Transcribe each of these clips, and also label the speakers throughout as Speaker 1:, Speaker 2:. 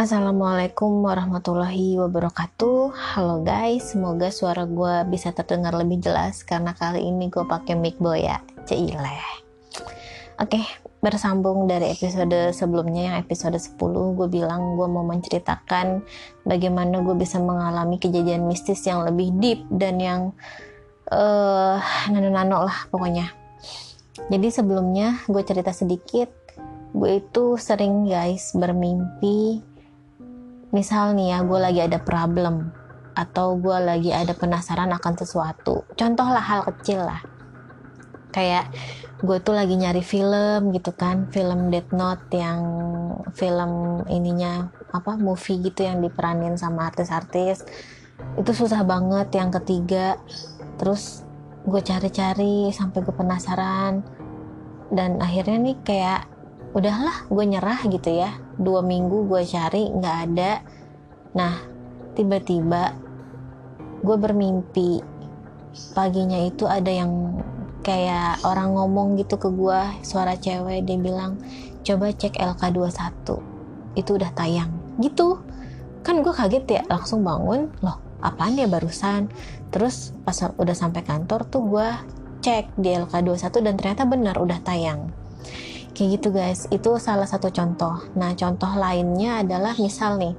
Speaker 1: Assalamualaikum warahmatullahi wabarakatuh. Halo guys, semoga suara gue bisa terdengar lebih jelas karena kali ini gue pakai mic boy ya, ceileh. Oke, bersambung dari episode sebelumnya yang episode 10 gue bilang gue mau menceritakan bagaimana gue bisa mengalami kejadian mistis yang lebih deep dan yang uh, nano-nano lah pokoknya. Jadi sebelumnya gue cerita sedikit, gue itu sering guys bermimpi misal nih ya gue lagi ada problem atau gue lagi ada penasaran akan sesuatu. Contoh lah hal kecil lah. Kayak gue tuh lagi nyari film gitu kan film Death Note yang film ininya apa movie gitu yang diperanin sama artis-artis. Itu susah banget yang ketiga. Terus gue cari-cari sampai gue penasaran. Dan akhirnya nih kayak udahlah gue nyerah gitu ya. Dua minggu gue cari nggak ada. Nah tiba-tiba gue bermimpi paginya itu ada yang kayak orang ngomong gitu ke gue suara cewek dia bilang coba cek LK21 itu udah tayang. Gitu. Kan gue kaget ya langsung bangun loh apaan ya barusan? Terus pas udah sampai kantor tuh gue cek di LK21 dan ternyata benar udah tayang kayak gitu guys. Itu salah satu contoh. Nah contoh lainnya adalah misal nih.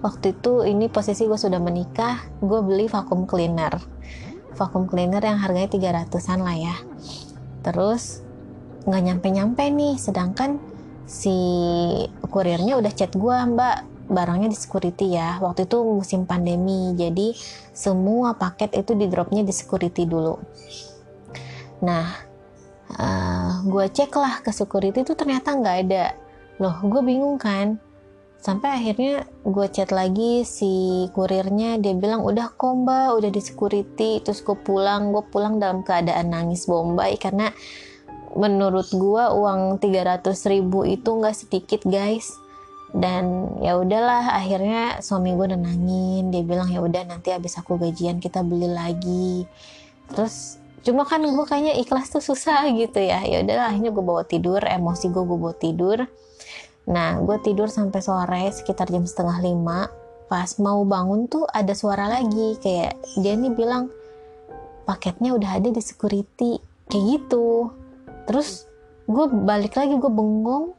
Speaker 1: Waktu itu ini posisi gue sudah menikah gue beli vacuum cleaner. Vacuum cleaner yang harganya 300an lah ya. Terus nggak nyampe-nyampe nih. Sedangkan si kurirnya udah chat gue mbak barangnya di security ya. Waktu itu musim pandemi jadi semua paket itu di dropnya di security dulu. Nah uh, eh, gue cek lah ke security itu ternyata nggak ada. Loh gue bingung kan. Sampai akhirnya gue chat lagi si kurirnya. Dia bilang udah komba udah di security. Terus gue pulang gue pulang dalam keadaan nangis bombay karena menurut gue uang 300 ribu itu nggak sedikit guys. Dan ya udahlah akhirnya suami gue nenangin dia bilang ya udah nanti abis aku gajian kita beli lagi. Terus cuma kan gue kayaknya ikhlas tuh susah gitu ya. Ya udahlah akhirnya gue bawa tidur emosi gue gue bawa tidur. Nah, gue tidur sampai sore sekitar jam setengah lima. Pas mau bangun tuh ada suara lagi. Kayak dia nih bilang paketnya udah ada di security. Kayak gitu. Terus gue balik lagi gue bengong,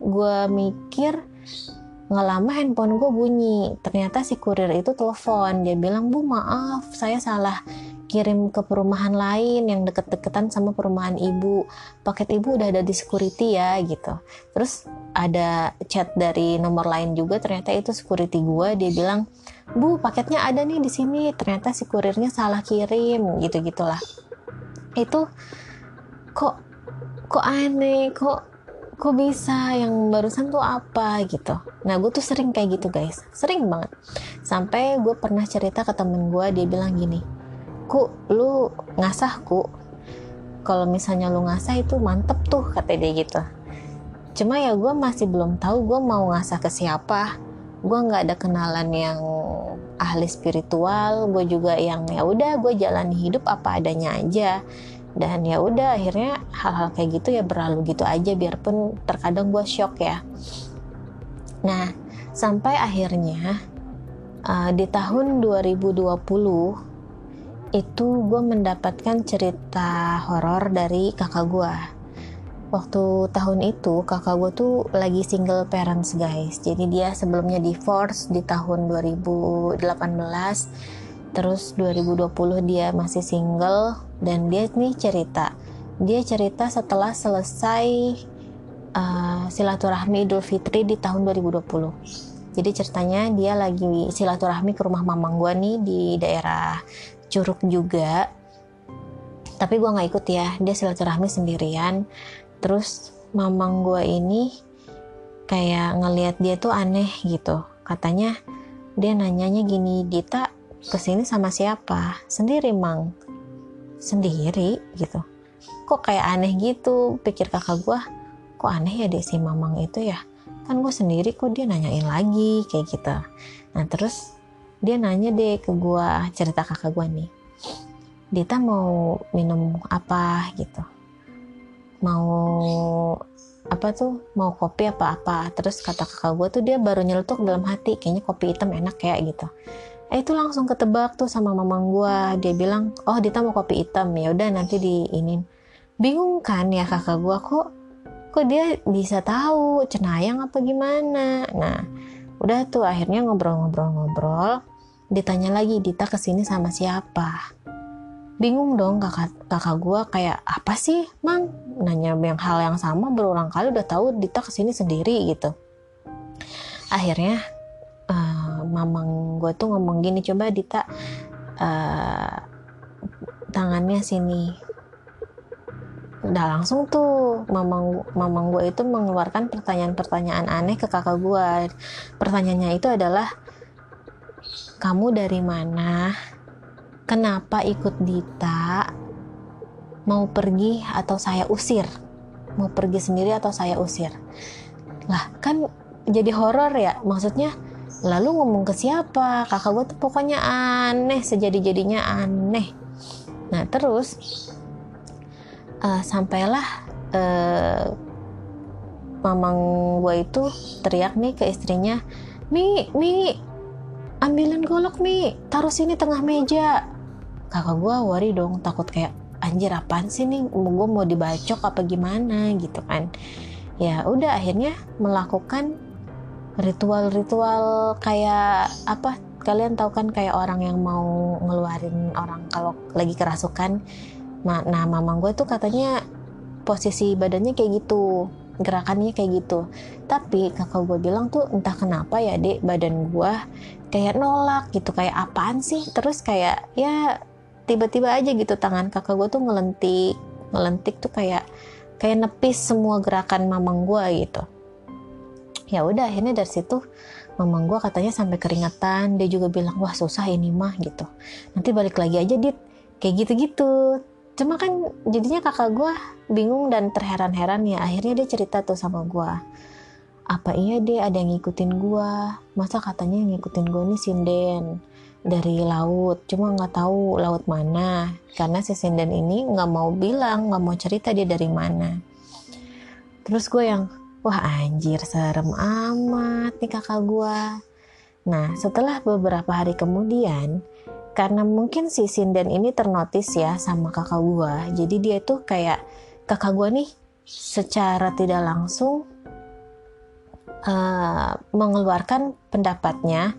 Speaker 1: gue mikir nggak lama handphone gue bunyi. Ternyata si kurir itu telepon. Dia bilang bu maaf saya salah kirim ke perumahan lain yang deket-deketan sama perumahan ibu. Paket ibu udah ada di security ya gitu. Terus ada chat dari nomor lain juga ternyata itu security gue dia bilang bu paketnya ada nih di sini. Ternyata si kurirnya salah kirim gitu gitulah itu kok kok aneh kok kok bisa? Yang barusan tuh apa gitu. Nah gue tuh sering kayak gitu guys. Sering banget. Sampai gue pernah cerita ke temen gue dia bilang gini ku lu ngasah ku. Kalau misalnya lu ngasah itu mantep tuh kata dia gitu. Cuma ya gue masih belum tahu gue mau ngasah ke siapa. Gue nggak ada kenalan yang ahli spiritual gue juga yang ya udah gue jalani hidup apa adanya aja. Dan ya udah akhirnya hal-hal kayak gitu ya berlalu gitu aja biarpun terkadang gue shock ya. Nah sampai akhirnya uh, di tahun 2020 itu gue mendapatkan cerita horor dari kakak gue waktu tahun itu kakak gue tuh lagi single parents guys. Jadi dia sebelumnya divorce di tahun 2018 terus 2020 dia masih single dan dia nih cerita. Dia cerita setelah selesai uh, silaturahmi Idul Fitri di tahun 2020 jadi ceritanya dia lagi silaturahmi ke rumah mamang gue nih di daerah curug juga. Tapi gue nggak ikut ya. Dia silaturahmi sendirian. Terus mamang gue ini kayak ngelihat dia tuh aneh gitu. Katanya dia nanyanya gini Dita ke sini sama siapa? Sendiri mang. Sendiri? gitu. Kok kayak aneh gitu? Pikir kakak gue kok aneh ya deh si mamang itu ya? Kan gue sendiri kok dia nanyain lagi kayak gitu. Nah terus dia nanya deh ke gue cerita kakak gue nih. Dita mau minum apa gitu. Mau apa tuh? Mau kopi apa apa. Terus kata kakak gue tuh dia baru nyeletuk dalam hati kayaknya kopi hitam enak kayak gitu. Eh itu langsung ketebak tuh sama mamang gue dia bilang oh Dita mau kopi hitam. Ya udah nanti di ini. Bingung kan ya kakak gue kok kok dia bisa tahu? Cenayang apa gimana? Nah udah tuh akhirnya ngobrol-ngobrol-ngobrol ditanya lagi Dita ke sini sama siapa? Bingung dong kakak kakak gue kayak apa sih mang? Nanya yang hal yang sama berulang kali udah tahu Dita ke sini sendiri gitu. Akhirnya uh, mamang gue tuh ngomong gini coba Dita uh, tangannya sini udah langsung tuh mamang mamang gue itu mengeluarkan pertanyaan-pertanyaan aneh ke kakak gue pertanyaannya itu adalah kamu dari mana? Kenapa ikut Dita? Mau pergi atau saya usir? Mau pergi sendiri atau saya usir? Lah kan jadi horor ya. Maksudnya lalu ngomong ke siapa? Kakak gue tuh pokoknya aneh sejadi-jadinya aneh. Nah terus uh, sampailah uh, mamang gue itu teriak nih ke istrinya Mi, Mi, ambilin golok Mi, taruh sini tengah meja. Kakak gue worry dong takut kayak anjir apaan sih nih? Gue mau dibacok apa gimana? Gitu kan. Ya udah akhirnya melakukan ritual-ritual kayak apa kalian tahu kan kayak orang yang mau ngeluarin orang kalau lagi kerasukan nah mamang gue tuh katanya posisi badannya kayak gitu gerakannya kayak gitu. Tapi kakak gue bilang tuh entah kenapa ya dek badan gue kayak nolak gitu kayak apaan sih? Terus kayak ya tiba-tiba aja gitu tangan kakak gue tuh ngelentik ngelentik tuh kayak kayak nepis semua gerakan mamang gue gitu. Ya udah akhirnya dari situ mamang gue katanya sampai keringetan dia juga bilang wah susah ini mah gitu. Nanti balik lagi aja dit. Kayak gitu-gitu cuma kan jadinya kakak gue bingung dan terheran-heran ya. Akhirnya dia cerita tuh sama gue apa iya deh ada yang ngikutin gue masa katanya yang ngikutin gue nih sinden dari laut. Cuma nggak tahu laut mana. Karena si sinden ini nggak mau bilang nggak mau cerita dia dari mana. Terus gue yang wah anjir serem amat nih kakak gue nah setelah beberapa hari kemudian karena mungkin si sinden ini ternotis ya sama kakak gue jadi dia tuh kayak kakak gue nih secara tidak langsung uh, mengeluarkan pendapatnya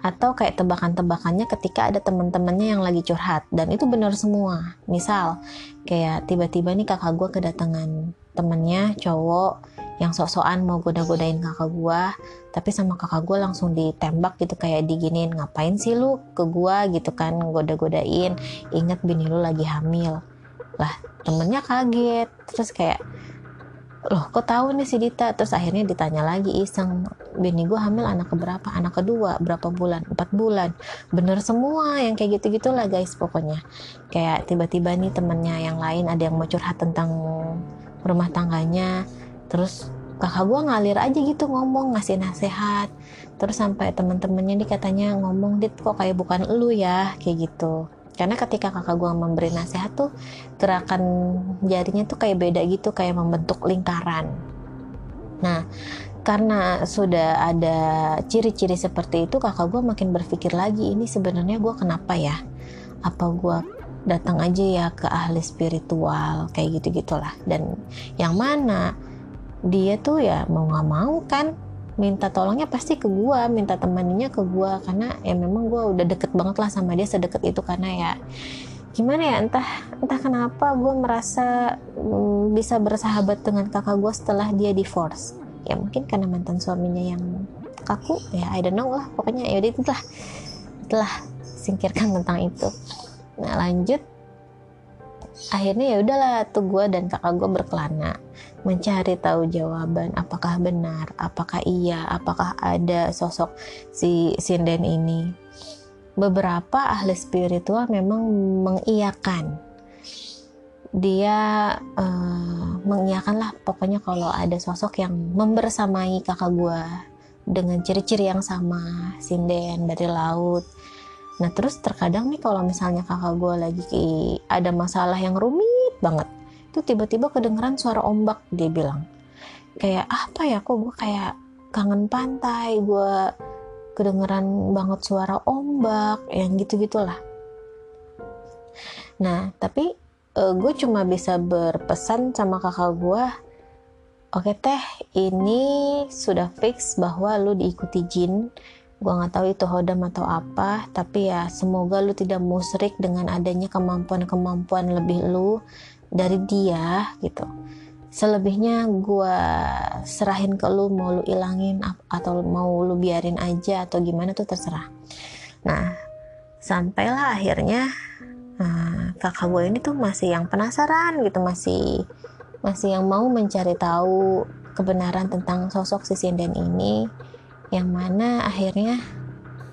Speaker 1: atau kayak tebakan-tebakannya ketika ada teman-temannya yang lagi curhat. Dan itu benar semua. Misal kayak tiba-tiba nih kakak gue kedatangan temennya cowok yang sok-sokan mau goda-godain kakak gue tapi sama kakak gue langsung ditembak gitu kayak diginin ngapain sih lu ke gue gitu kan goda-godain. Inget bini lu lagi hamil. Lah temennya kaget. Terus kayak loh kok tahu nih si Dita? Terus akhirnya ditanya lagi iseng bini gue hamil anak keberapa? Anak kedua. Berapa bulan? Empat bulan. Bener semua yang kayak gitu gitulah guys pokoknya. Kayak tiba-tiba nih temennya yang lain ada yang mau curhat tentang rumah tangganya terus kakak gue ngalir aja gitu ngomong ngasih nasihat terus sampai temen-temennya nih katanya ngomong dit kok kayak bukan lu ya? Kayak gitu. Karena ketika kakak gue memberi nasihat tuh gerakan jarinya tuh kayak beda gitu kayak membentuk lingkaran. Nah karena sudah ada ciri-ciri seperti itu kakak gue makin berpikir lagi ini sebenarnya gue kenapa ya? Apa gue datang aja ya ke ahli spiritual? Kayak gitu gitulah dan yang mana dia tuh ya mau nggak mau kan minta tolongnya pasti ke gue minta temannya ke gue karena ya memang gue udah deket banget lah sama dia sedeket itu karena ya gimana ya entah entah kenapa gue merasa mm, bisa bersahabat dengan kakak gue setelah dia divorce. Ya mungkin karena mantan suaminya yang kaku ya I don't know lah pokoknya ya udah itulah itulah singkirkan tentang itu. Nah lanjut akhirnya ya udahlah tuh gue dan kakak gue berkelana mencari tahu jawaban apakah benar, apakah iya, apakah ada sosok si sinden ini. Beberapa ahli spiritual memang mengiyakan. Dia uh, mengiyakan lah pokoknya kalau ada sosok yang membersamai kakak gue dengan ciri-ciri yang sama, sinden dari laut. Nah terus terkadang nih kalau misalnya kakak gue lagi ada masalah yang rumit banget, tuh tiba-tiba kedengeran suara ombak dia bilang. Kayak apa ya kok gue kayak kangen pantai gue kedengeran banget suara ombak yang gitu gitulah nah tapi uh, gue cuma bisa berpesan sama kakak gue oke teh ini sudah fix bahwa lu diikuti jin gue nggak tahu itu hodam atau apa tapi ya semoga lu tidak musrik dengan adanya kemampuan-kemampuan lebih lu dari dia gitu. Selebihnya gue serahin ke lu mau lu ilangin atau mau lu biarin aja atau gimana tuh terserah. Nah sampailah akhirnya nah, kakak gue ini tuh masih yang penasaran gitu masih masih yang mau mencari tahu kebenaran tentang sosok si sinden ini yang mana akhirnya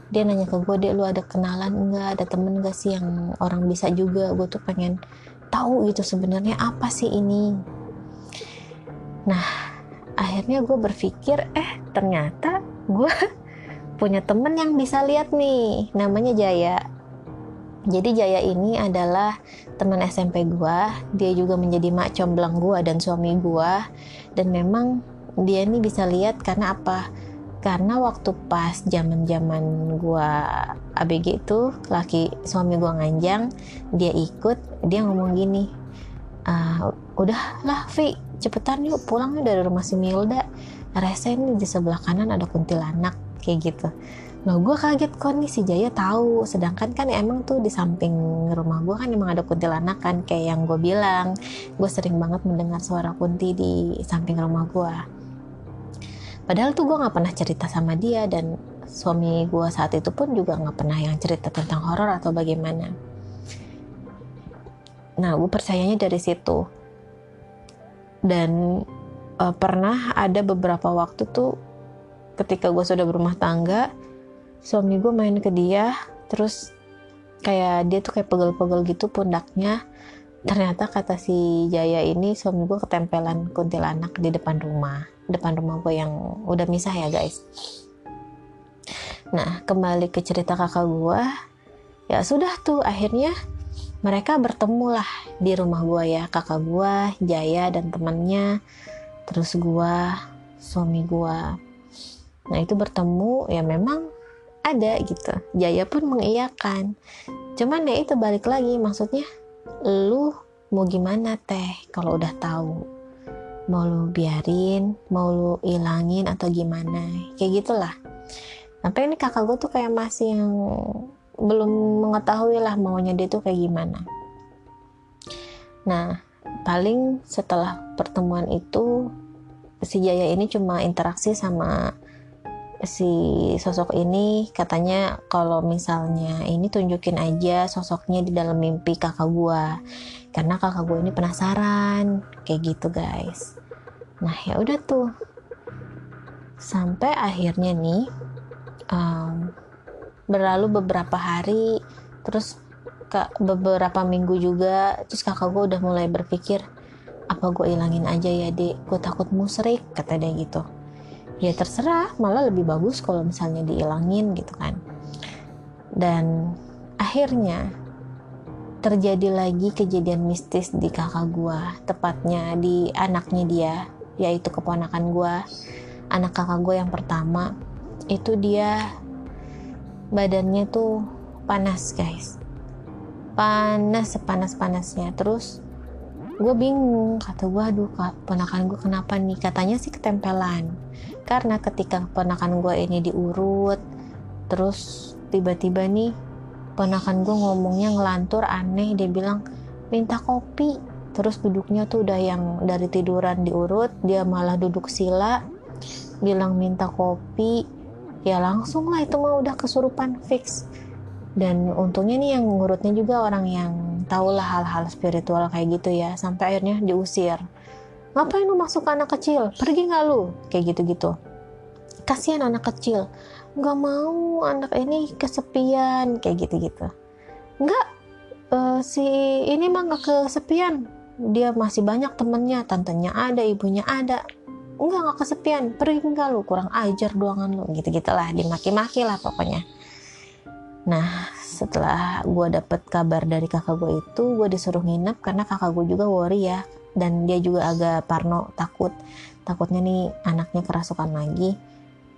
Speaker 1: dia nanya ke gue dia lu ada kenalan enggak ada temen enggak sih yang orang bisa juga gue tuh pengen tahu gitu sebenarnya apa sih ini Nah, akhirnya gue berpikir, eh ternyata gue punya temen yang bisa lihat nih, namanya Jaya. Jadi Jaya ini adalah teman SMP gue, dia juga menjadi mak comblang gue dan suami gue, dan memang dia ini bisa lihat karena apa? Karena waktu pas zaman zaman gue ABG itu, laki suami gue nganjang, dia ikut, dia ngomong gini, uh, udah lah Vi cepetan yuk pulang yuk dari rumah si Milda. Rese ini di sebelah kanan ada kuntilanak kayak gitu. Nah gue kaget kok nih si Jaya tahu. Sedangkan kan emang tuh di samping rumah gue kan emang ada kuntilanak kan kayak yang gue bilang. Gue sering banget mendengar suara kunti di samping rumah gue padahal tuh gue nggak pernah cerita sama dia dan suami gue saat itu pun juga nggak pernah yang cerita tentang horor atau bagaimana. Nah gue percayanya dari situ. Dan uh, pernah ada beberapa waktu tuh ketika gue sudah berumah tangga suami gue main ke dia terus kayak dia tuh kayak pegel-pegel gitu pundaknya ternyata kata si Jaya ini suami gue ketempelan kuntilanak di depan rumah. Depan rumah gue yang udah misah ya guys. Nah kembali ke cerita kakak gue ya sudah tuh akhirnya mereka bertemu lah di rumah gue ya. Kakak gue Jaya dan temannya. Terus gue suami gue nah itu bertemu ya memang ada gitu. Jaya pun mengiyakan. Cuman ya itu balik lagi maksudnya lu mau gimana teh? Kalau udah tahu. Mau lu biarin mau lu ilangin atau gimana. Kayak gitulah. Sampai ini kakak gue tuh kayak masih yang belum mengetahui lah maunya dia tuh kayak gimana. Nah paling setelah pertemuan itu si Jaya ini cuma interaksi sama si sosok ini katanya kalau misalnya ini tunjukin aja sosoknya di dalam mimpi kakak gua. Karena kakak gua ini penasaran kayak gitu guys. Nah ya udah tuh. Sampai akhirnya nih um, berlalu beberapa hari terus kak beberapa minggu juga terus kakak gue udah mulai berpikir apa gue ilangin aja ya dek gue takut musrik kata dia gitu ya terserah malah lebih bagus kalau misalnya diilangin gitu kan. Dan akhirnya terjadi lagi kejadian mistis di kakak gue tepatnya di anaknya dia yaitu keponakan gue anak kakak gue yang pertama itu dia badannya tuh panas guys. Panas sepanas panasnya terus gue bingung kata gue aduh ponakan gue kenapa nih? Katanya sih ketempelan. Karena ketika ponakan gue ini diurut terus tiba-tiba nih ponakan gue ngomongnya ngelantur aneh dia bilang minta kopi. Terus duduknya tuh udah yang dari tiduran diurut dia malah duduk sila bilang minta kopi. Ya langsung lah itu mah udah kesurupan fix dan untungnya nih yang ngurutnya juga orang yang tahu lah hal-hal spiritual kayak gitu ya sampai akhirnya diusir. Ngapain lu masuk ke anak kecil? Pergi nggak lu? Kayak gitu-gitu. Kasihan anak kecil. Nggak mau anak ini kesepian. Kayak gitu-gitu. Nggak uh, si ini mah nggak kesepian. Dia masih banyak temennya tantenya ada ibunya ada. Enggak nggak kesepian. Pergi enggak lu? Kurang ajar doangan lu. Gitu gitulah dimaki-maki lah pokoknya nah setelah gue dapet kabar dari kakak gue itu gue disuruh nginep karena kakak gue juga worry ya. Dan dia juga agak parno takut. Takutnya nih anaknya kerasukan lagi.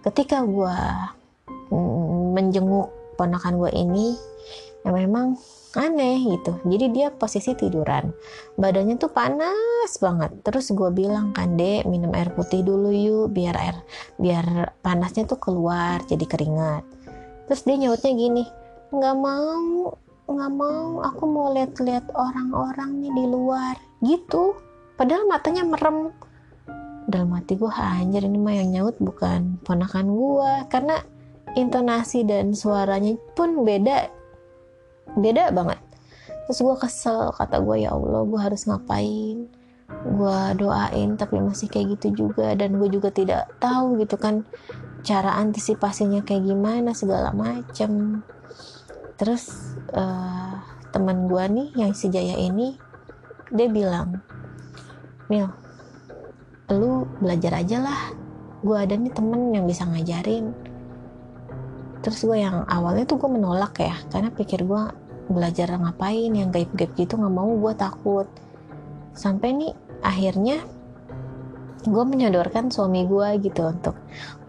Speaker 1: Ketika gue mm, menjenguk ponakan gue ini ya memang aneh gitu. Jadi dia posisi tiduran. Badannya tuh panas banget. Terus gue bilang kan dek minum air putih dulu yuk biar air biar panasnya tuh keluar jadi keringat. Terus dia nyautnya gini nggak mau nggak mau. Aku mau lihat-lihat orang-orang nih di luar. Gitu. Padahal matanya merem. Dalam hati gue anjir ini mah yang nyaut bukan ponakan gue karena intonasi dan suaranya pun beda. Beda banget. Terus gue kesel. Kata gue ya Allah gue harus ngapain? Gue doain tapi masih kayak gitu juga. Dan gue juga tidak tahu gitu kan cara antisipasinya kayak gimana segala macem terus uh, teman gue nih yang si Jaya ini dia bilang Mil lu belajar aja lah. Gue ada nih temen yang bisa ngajarin. Terus gue yang awalnya tuh gue menolak ya karena pikir gue belajar ngapain yang gaib-gaib gitu nggak mau gue takut. Sampai nih akhirnya gue menyodorkan suami gue gitu untuk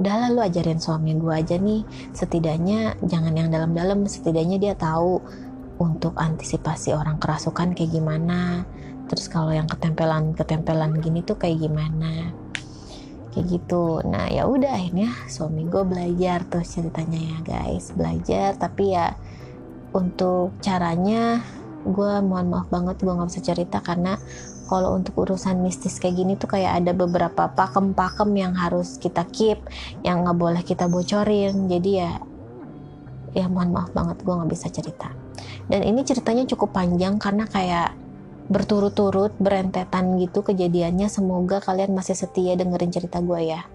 Speaker 1: udah lalu ajarin suami gue aja nih. Setidaknya jangan yang dalam-dalam. Setidaknya dia tahu untuk antisipasi orang kerasukan kayak gimana. Terus kalau yang ketempelan ketempelan gini tuh kayak gimana? Kayak gitu. Nah ya udah akhirnya suami gue belajar tuh ceritanya ya guys. Belajar tapi ya untuk caranya gue mohon maaf banget gue nggak bisa cerita karena kalau untuk urusan mistis kayak gini tuh kayak ada beberapa pakem-pakem yang harus kita keep yang nggak boleh kita bocorin. Jadi ya ya mohon maaf banget gue nggak bisa cerita. Dan ini ceritanya cukup panjang karena kayak berturut-turut berentetan gitu kejadiannya. Semoga kalian masih setia dengerin cerita gue ya.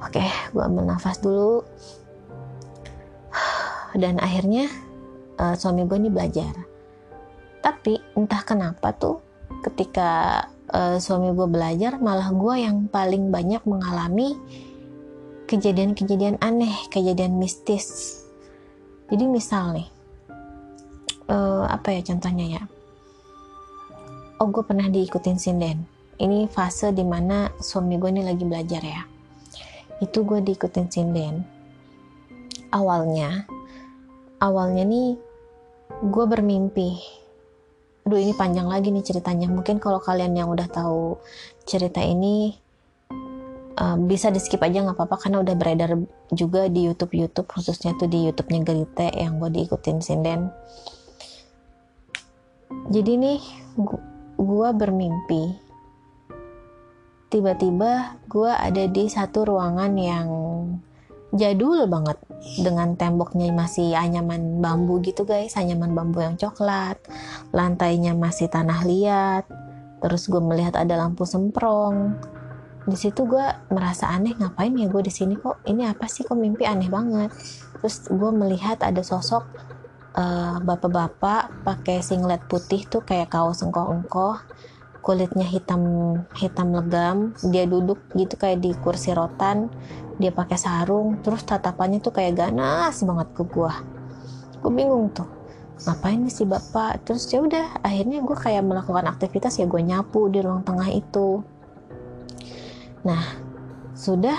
Speaker 1: Oke gue ambil nafas dulu. Dan akhirnya uh, suami gue ini belajar. Tapi entah kenapa tuh ketika uh, suami gue belajar malah gue yang paling banyak mengalami kejadian-kejadian aneh kejadian mistis. Jadi misal nih uh, apa ya contohnya ya? Oh gue pernah diikutin sinden ini fase di mana suami gue ini lagi belajar ya. Itu gue diikutin sinden awalnya awalnya nih gue bermimpi aduh ini panjang lagi nih ceritanya. Mungkin kalau kalian yang udah tahu cerita ini uh, bisa di skip aja nggak apa-apa karena udah beredar juga di YouTube YouTube khususnya tuh di YouTube-nya Gerite yang gue diikutin sinden. Jadi nih gue bermimpi. Tiba-tiba gue ada di satu ruangan yang jadul banget. Dengan temboknya masih anyaman bambu gitu guys. Anyaman bambu yang coklat. Lantainya masih tanah liat. Terus gue melihat ada lampu semprong. Di situ gue merasa aneh ngapain ya gue di sini kok? Ini apa sih? Kok mimpi aneh banget? Terus gue melihat ada sosok uh, bapak-bapak pakai singlet putih tuh kayak kaos engkoh-engkoh kulitnya hitam hitam legam dia duduk gitu kayak di kursi rotan dia pakai sarung terus tatapannya tuh kayak ganas banget ke gua. Gue bingung tuh ngapain nih si bapak? Terus ya udah akhirnya gue kayak melakukan aktivitas ya gue nyapu di ruang tengah itu. Nah sudah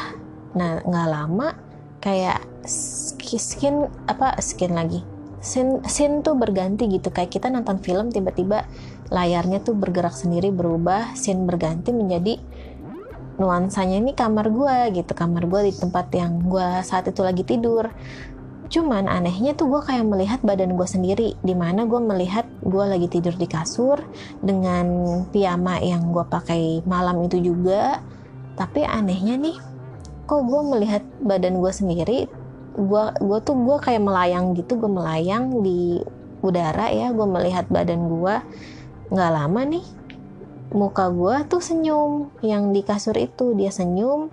Speaker 1: nah nggak lama kayak skin apa skin lagi scene, scene tuh berganti gitu. Kayak kita nonton film tiba-tiba layarnya tuh bergerak sendiri berubah scene berganti menjadi nuansanya ini kamar gue gitu. Kamar gue di tempat yang gue saat itu lagi tidur. Cuman anehnya tuh gue kayak melihat badan gue sendiri di mana gue melihat gue lagi tidur di kasur dengan piyama yang gue pakai malam itu juga. Tapi anehnya nih kok gue melihat badan gue sendiri gue gue tuh gue kayak melayang gitu gue melayang di udara ya gue melihat badan gue nggak lama nih muka gue tuh senyum yang di kasur itu dia senyum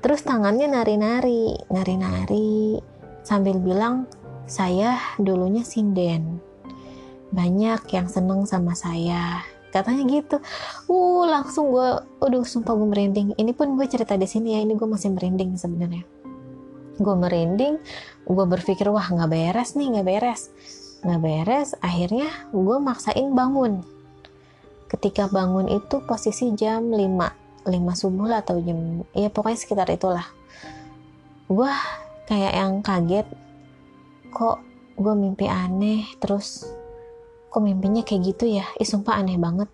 Speaker 1: terus tangannya nari-nari nari-nari sambil bilang saya dulunya sinden. Banyak yang seneng sama saya. Katanya gitu. Uh langsung gue aduh sumpah gue merinding. Ini pun gue cerita di sini ya ini gue masih merinding sebenarnya. Gue merinding gue berpikir wah nggak beres nih nggak beres. Nggak beres akhirnya gue maksain bangun ketika bangun itu posisi jam 5 5 subuh lah atau jam ya pokoknya sekitar itulah. Gue kayak yang kaget kok gue mimpi aneh terus kok mimpinya kayak gitu ya? Ih sumpah aneh banget.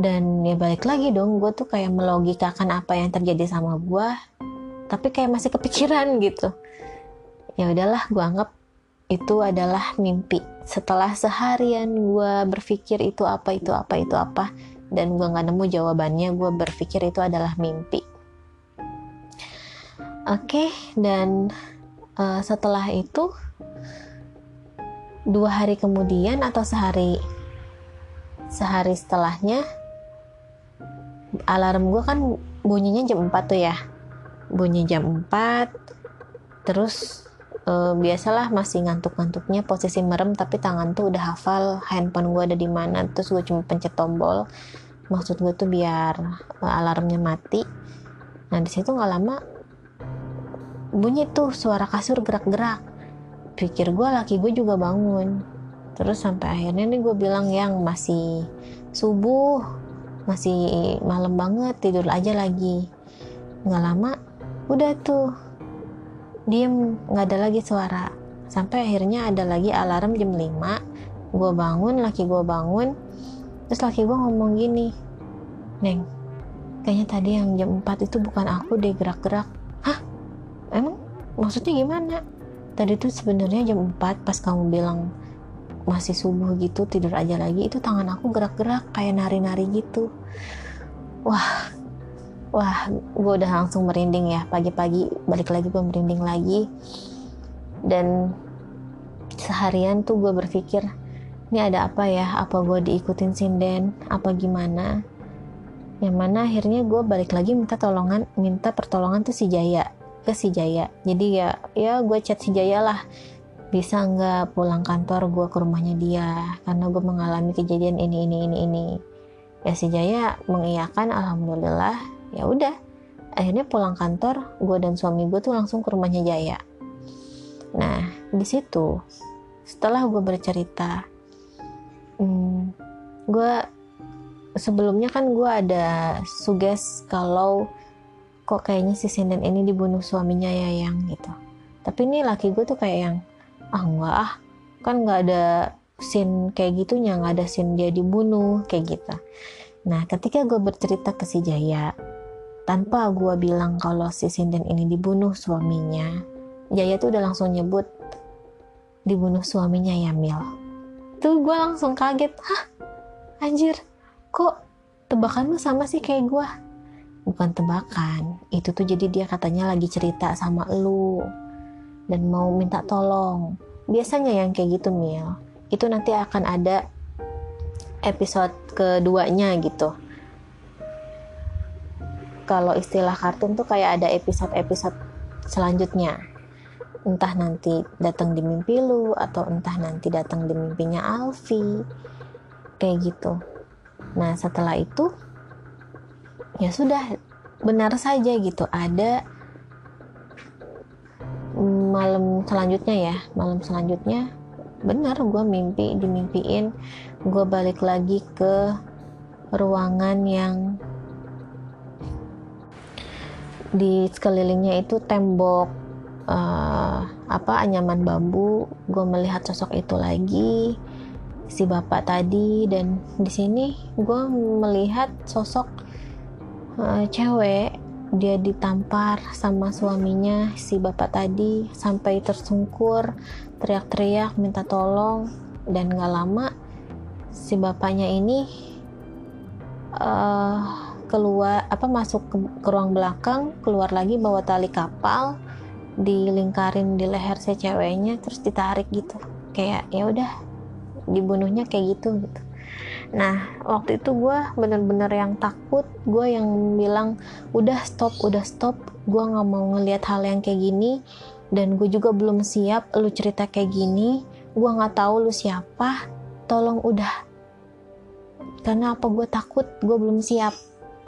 Speaker 1: Dan ya balik lagi dong gue tuh kayak melogikakan apa yang terjadi sama gue tapi kayak masih kepikiran gitu. Ya udahlah gue anggap itu adalah mimpi. Setelah seharian gue berpikir itu apa itu apa itu apa dan gue nggak nemu jawabannya gue berpikir itu adalah mimpi. Oke okay, dan uh, setelah itu dua hari kemudian atau sehari sehari setelahnya alarm gue kan bunyinya jam 4 tuh ya. Bunyi jam 4 terus e, biasalah masih ngantuk-ngantuknya posisi merem tapi tangan tuh udah hafal handphone gue ada di mana terus gue cuma pencet tombol. Maksud gue tuh biar e, alarmnya mati. Nah di situ nggak lama bunyi tuh suara kasur gerak-gerak. Pikir gue laki gue juga bangun. Terus sampai akhirnya nih gue bilang yang masih subuh masih malam banget tidur aja lagi. Nggak lama udah tuh diem nggak ada lagi suara. Sampai akhirnya ada lagi alarm jam 5 gue bangun laki gue bangun. Terus laki gue ngomong gini neng kayaknya tadi yang jam 4 itu bukan aku deh gerak-gerak. Hah? Emang? Maksudnya gimana? Tadi tuh sebenarnya jam 4 pas kamu bilang masih subuh gitu tidur aja lagi itu tangan aku gerak-gerak kayak nari-nari gitu. Wah wah gue udah langsung merinding ya. Pagi-pagi balik lagi gue merinding lagi. Dan seharian tuh gue berpikir ini ada apa ya? Apa gue diikutin sinden apa gimana? Yang mana akhirnya gue balik lagi minta tolongan minta pertolongan tuh si Jaya ke si Jaya. Jadi ya ya gue chat si Jaya lah. Bisa nggak pulang kantor gue ke rumahnya dia? Karena gue mengalami kejadian ini ini ini ini. Ya si Jaya mengiyakan alhamdulillah ya udah akhirnya pulang kantor gue dan suami gue tuh langsung ke rumahnya Jaya. Nah di situ setelah gue bercerita hmm, gue sebelumnya kan gue ada suges kalau kok kayaknya si sinden ini dibunuh suaminya ya yang gitu. Tapi ini laki gue tuh kayak yang ah enggak ah. Kan nggak ada scene kayak gitunya nggak ada scene dia dibunuh kayak gitu. Nah ketika gue bercerita ke si Jaya tanpa gue bilang kalau si sinden ini dibunuh suaminya Jaya tuh udah langsung nyebut dibunuh suaminya ya Mil. Tuh gue langsung kaget hah? Anjir kok tebakan lu sama sih kayak gue bukan tebakan itu tuh jadi dia katanya lagi cerita sama lu dan mau minta tolong. Biasanya yang kayak gitu Mil. Itu nanti akan ada episode keduanya gitu kalau istilah kartun tuh kayak ada episode-episode selanjutnya. Entah nanti datang di mimpi lu atau entah nanti datang di mimpinya Alfi. Kayak gitu. Nah setelah itu ya sudah benar saja gitu. Ada malam selanjutnya ya. Malam selanjutnya benar gue mimpi dimimpiin. Gue balik lagi ke ruangan yang di sekelilingnya itu tembok uh, apa anyaman bambu. Gue melihat sosok itu lagi si bapak tadi. Dan di sini gue melihat sosok uh, cewek. Dia ditampar sama suaminya si bapak tadi sampai tersungkur teriak-teriak minta tolong. Dan gak lama si bapaknya ini uh, keluar apa masuk ke, ke ruang belakang keluar lagi bawa tali kapal dilingkarin di leher si ceweknya terus ditarik gitu. Kayak ya udah dibunuhnya kayak gitu gitu. Nah, waktu itu gue bener-bener yang takut, gue yang bilang, udah stop, udah stop, gue gak mau ngelihat hal yang kayak gini, dan gue juga belum siap lu cerita kayak gini, gue gak tahu lu siapa, tolong udah. Karena apa gue takut, gue belum siap,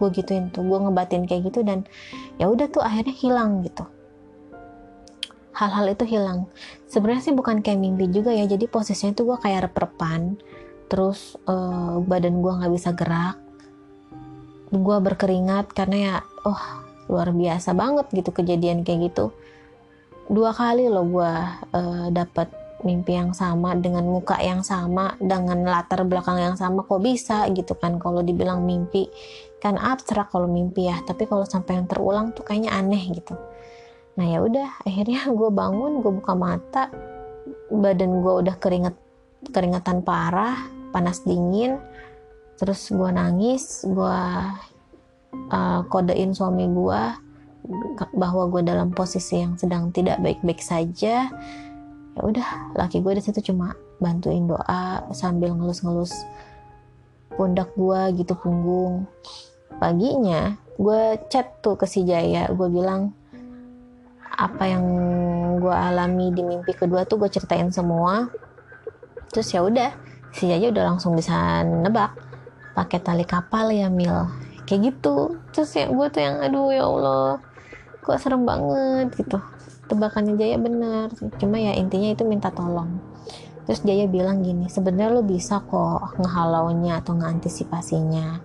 Speaker 1: gue gituin tuh, gue ngebatin kayak gitu dan ya udah tuh akhirnya hilang gitu. Hal-hal itu hilang. Sebenarnya sih bukan kayak mimpi juga ya, jadi posisinya tuh gue kayak rep terus uh, badan gue nggak bisa gerak gue berkeringat karena ya oh luar biasa banget gitu kejadian kayak gitu dua kali loh gue uh, dapat mimpi yang sama dengan muka yang sama dengan latar belakang yang sama kok bisa gitu kan kalau dibilang mimpi kan abstrak kalau mimpi ya. Tapi kalau sampai yang terulang tuh kayaknya aneh gitu. Nah ya udah akhirnya gue bangun gue buka mata badan gue udah keringet keringatan parah panas dingin. Terus gue nangis gue uh, kodein suami gue bahwa gue dalam posisi yang sedang tidak baik-baik saja. Ya udah laki gue di situ cuma bantuin doa sambil ngelus-ngelus pundak gue gitu punggung paginya gue chat tuh ke si Jaya. Gue bilang apa yang gue alami di mimpi kedua tuh gue ceritain semua. Terus ya udah si Jaya udah langsung bisa nebak pakai tali kapal ya Mil. Kayak gitu. Terus ya gue tuh yang aduh ya Allah kok serem banget gitu. Tebakannya Jaya bener cuma ya intinya itu minta tolong. Terus Jaya bilang gini sebenarnya lo bisa kok ngehalaunya atau ngantisipasinya.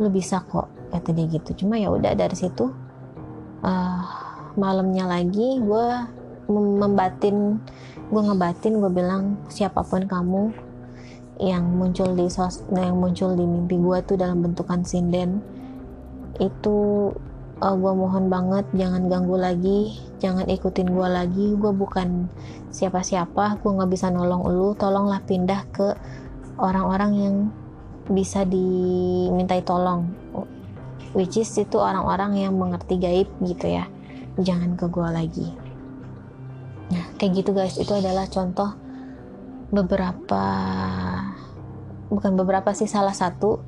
Speaker 1: Lo bisa kok kata dia gitu. Cuma ya udah dari situ uh, malamnya lagi gue membatin gue ngebatin gue bilang siapa pun kamu yang muncul di sos yang muncul di mimpi gue tuh dalam bentukan sinden itu uh, gue mohon banget jangan ganggu lagi jangan ikutin gue lagi. Gue bukan siapa-siapa gue nggak bisa nolong lu. Tolonglah pindah ke orang-orang yang bisa dimintai tolong which is itu orang-orang yang mengerti gaib gitu ya. Jangan ke gue lagi. Nah kayak gitu guys itu adalah contoh beberapa bukan beberapa sih salah satu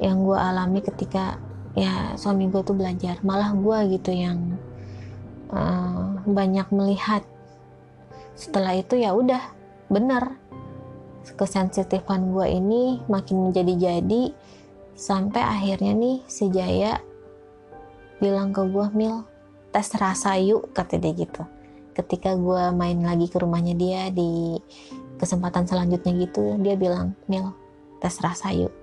Speaker 1: yang gue alami ketika ya suami gue tuh belajar. Malah gue gitu yang uh, banyak melihat. Setelah itu ya udah bener. Kesensitifan gue ini makin menjadi-jadi sampai akhirnya nih si Jaya bilang ke gue Mil tes rasa yuk kata dia gitu ketika gue main lagi ke rumahnya dia di kesempatan selanjutnya gitu dia bilang Mil tes rasa yuk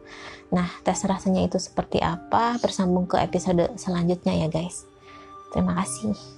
Speaker 1: Nah, tes rasanya itu seperti apa? Bersambung ke episode selanjutnya ya, guys. Terima kasih.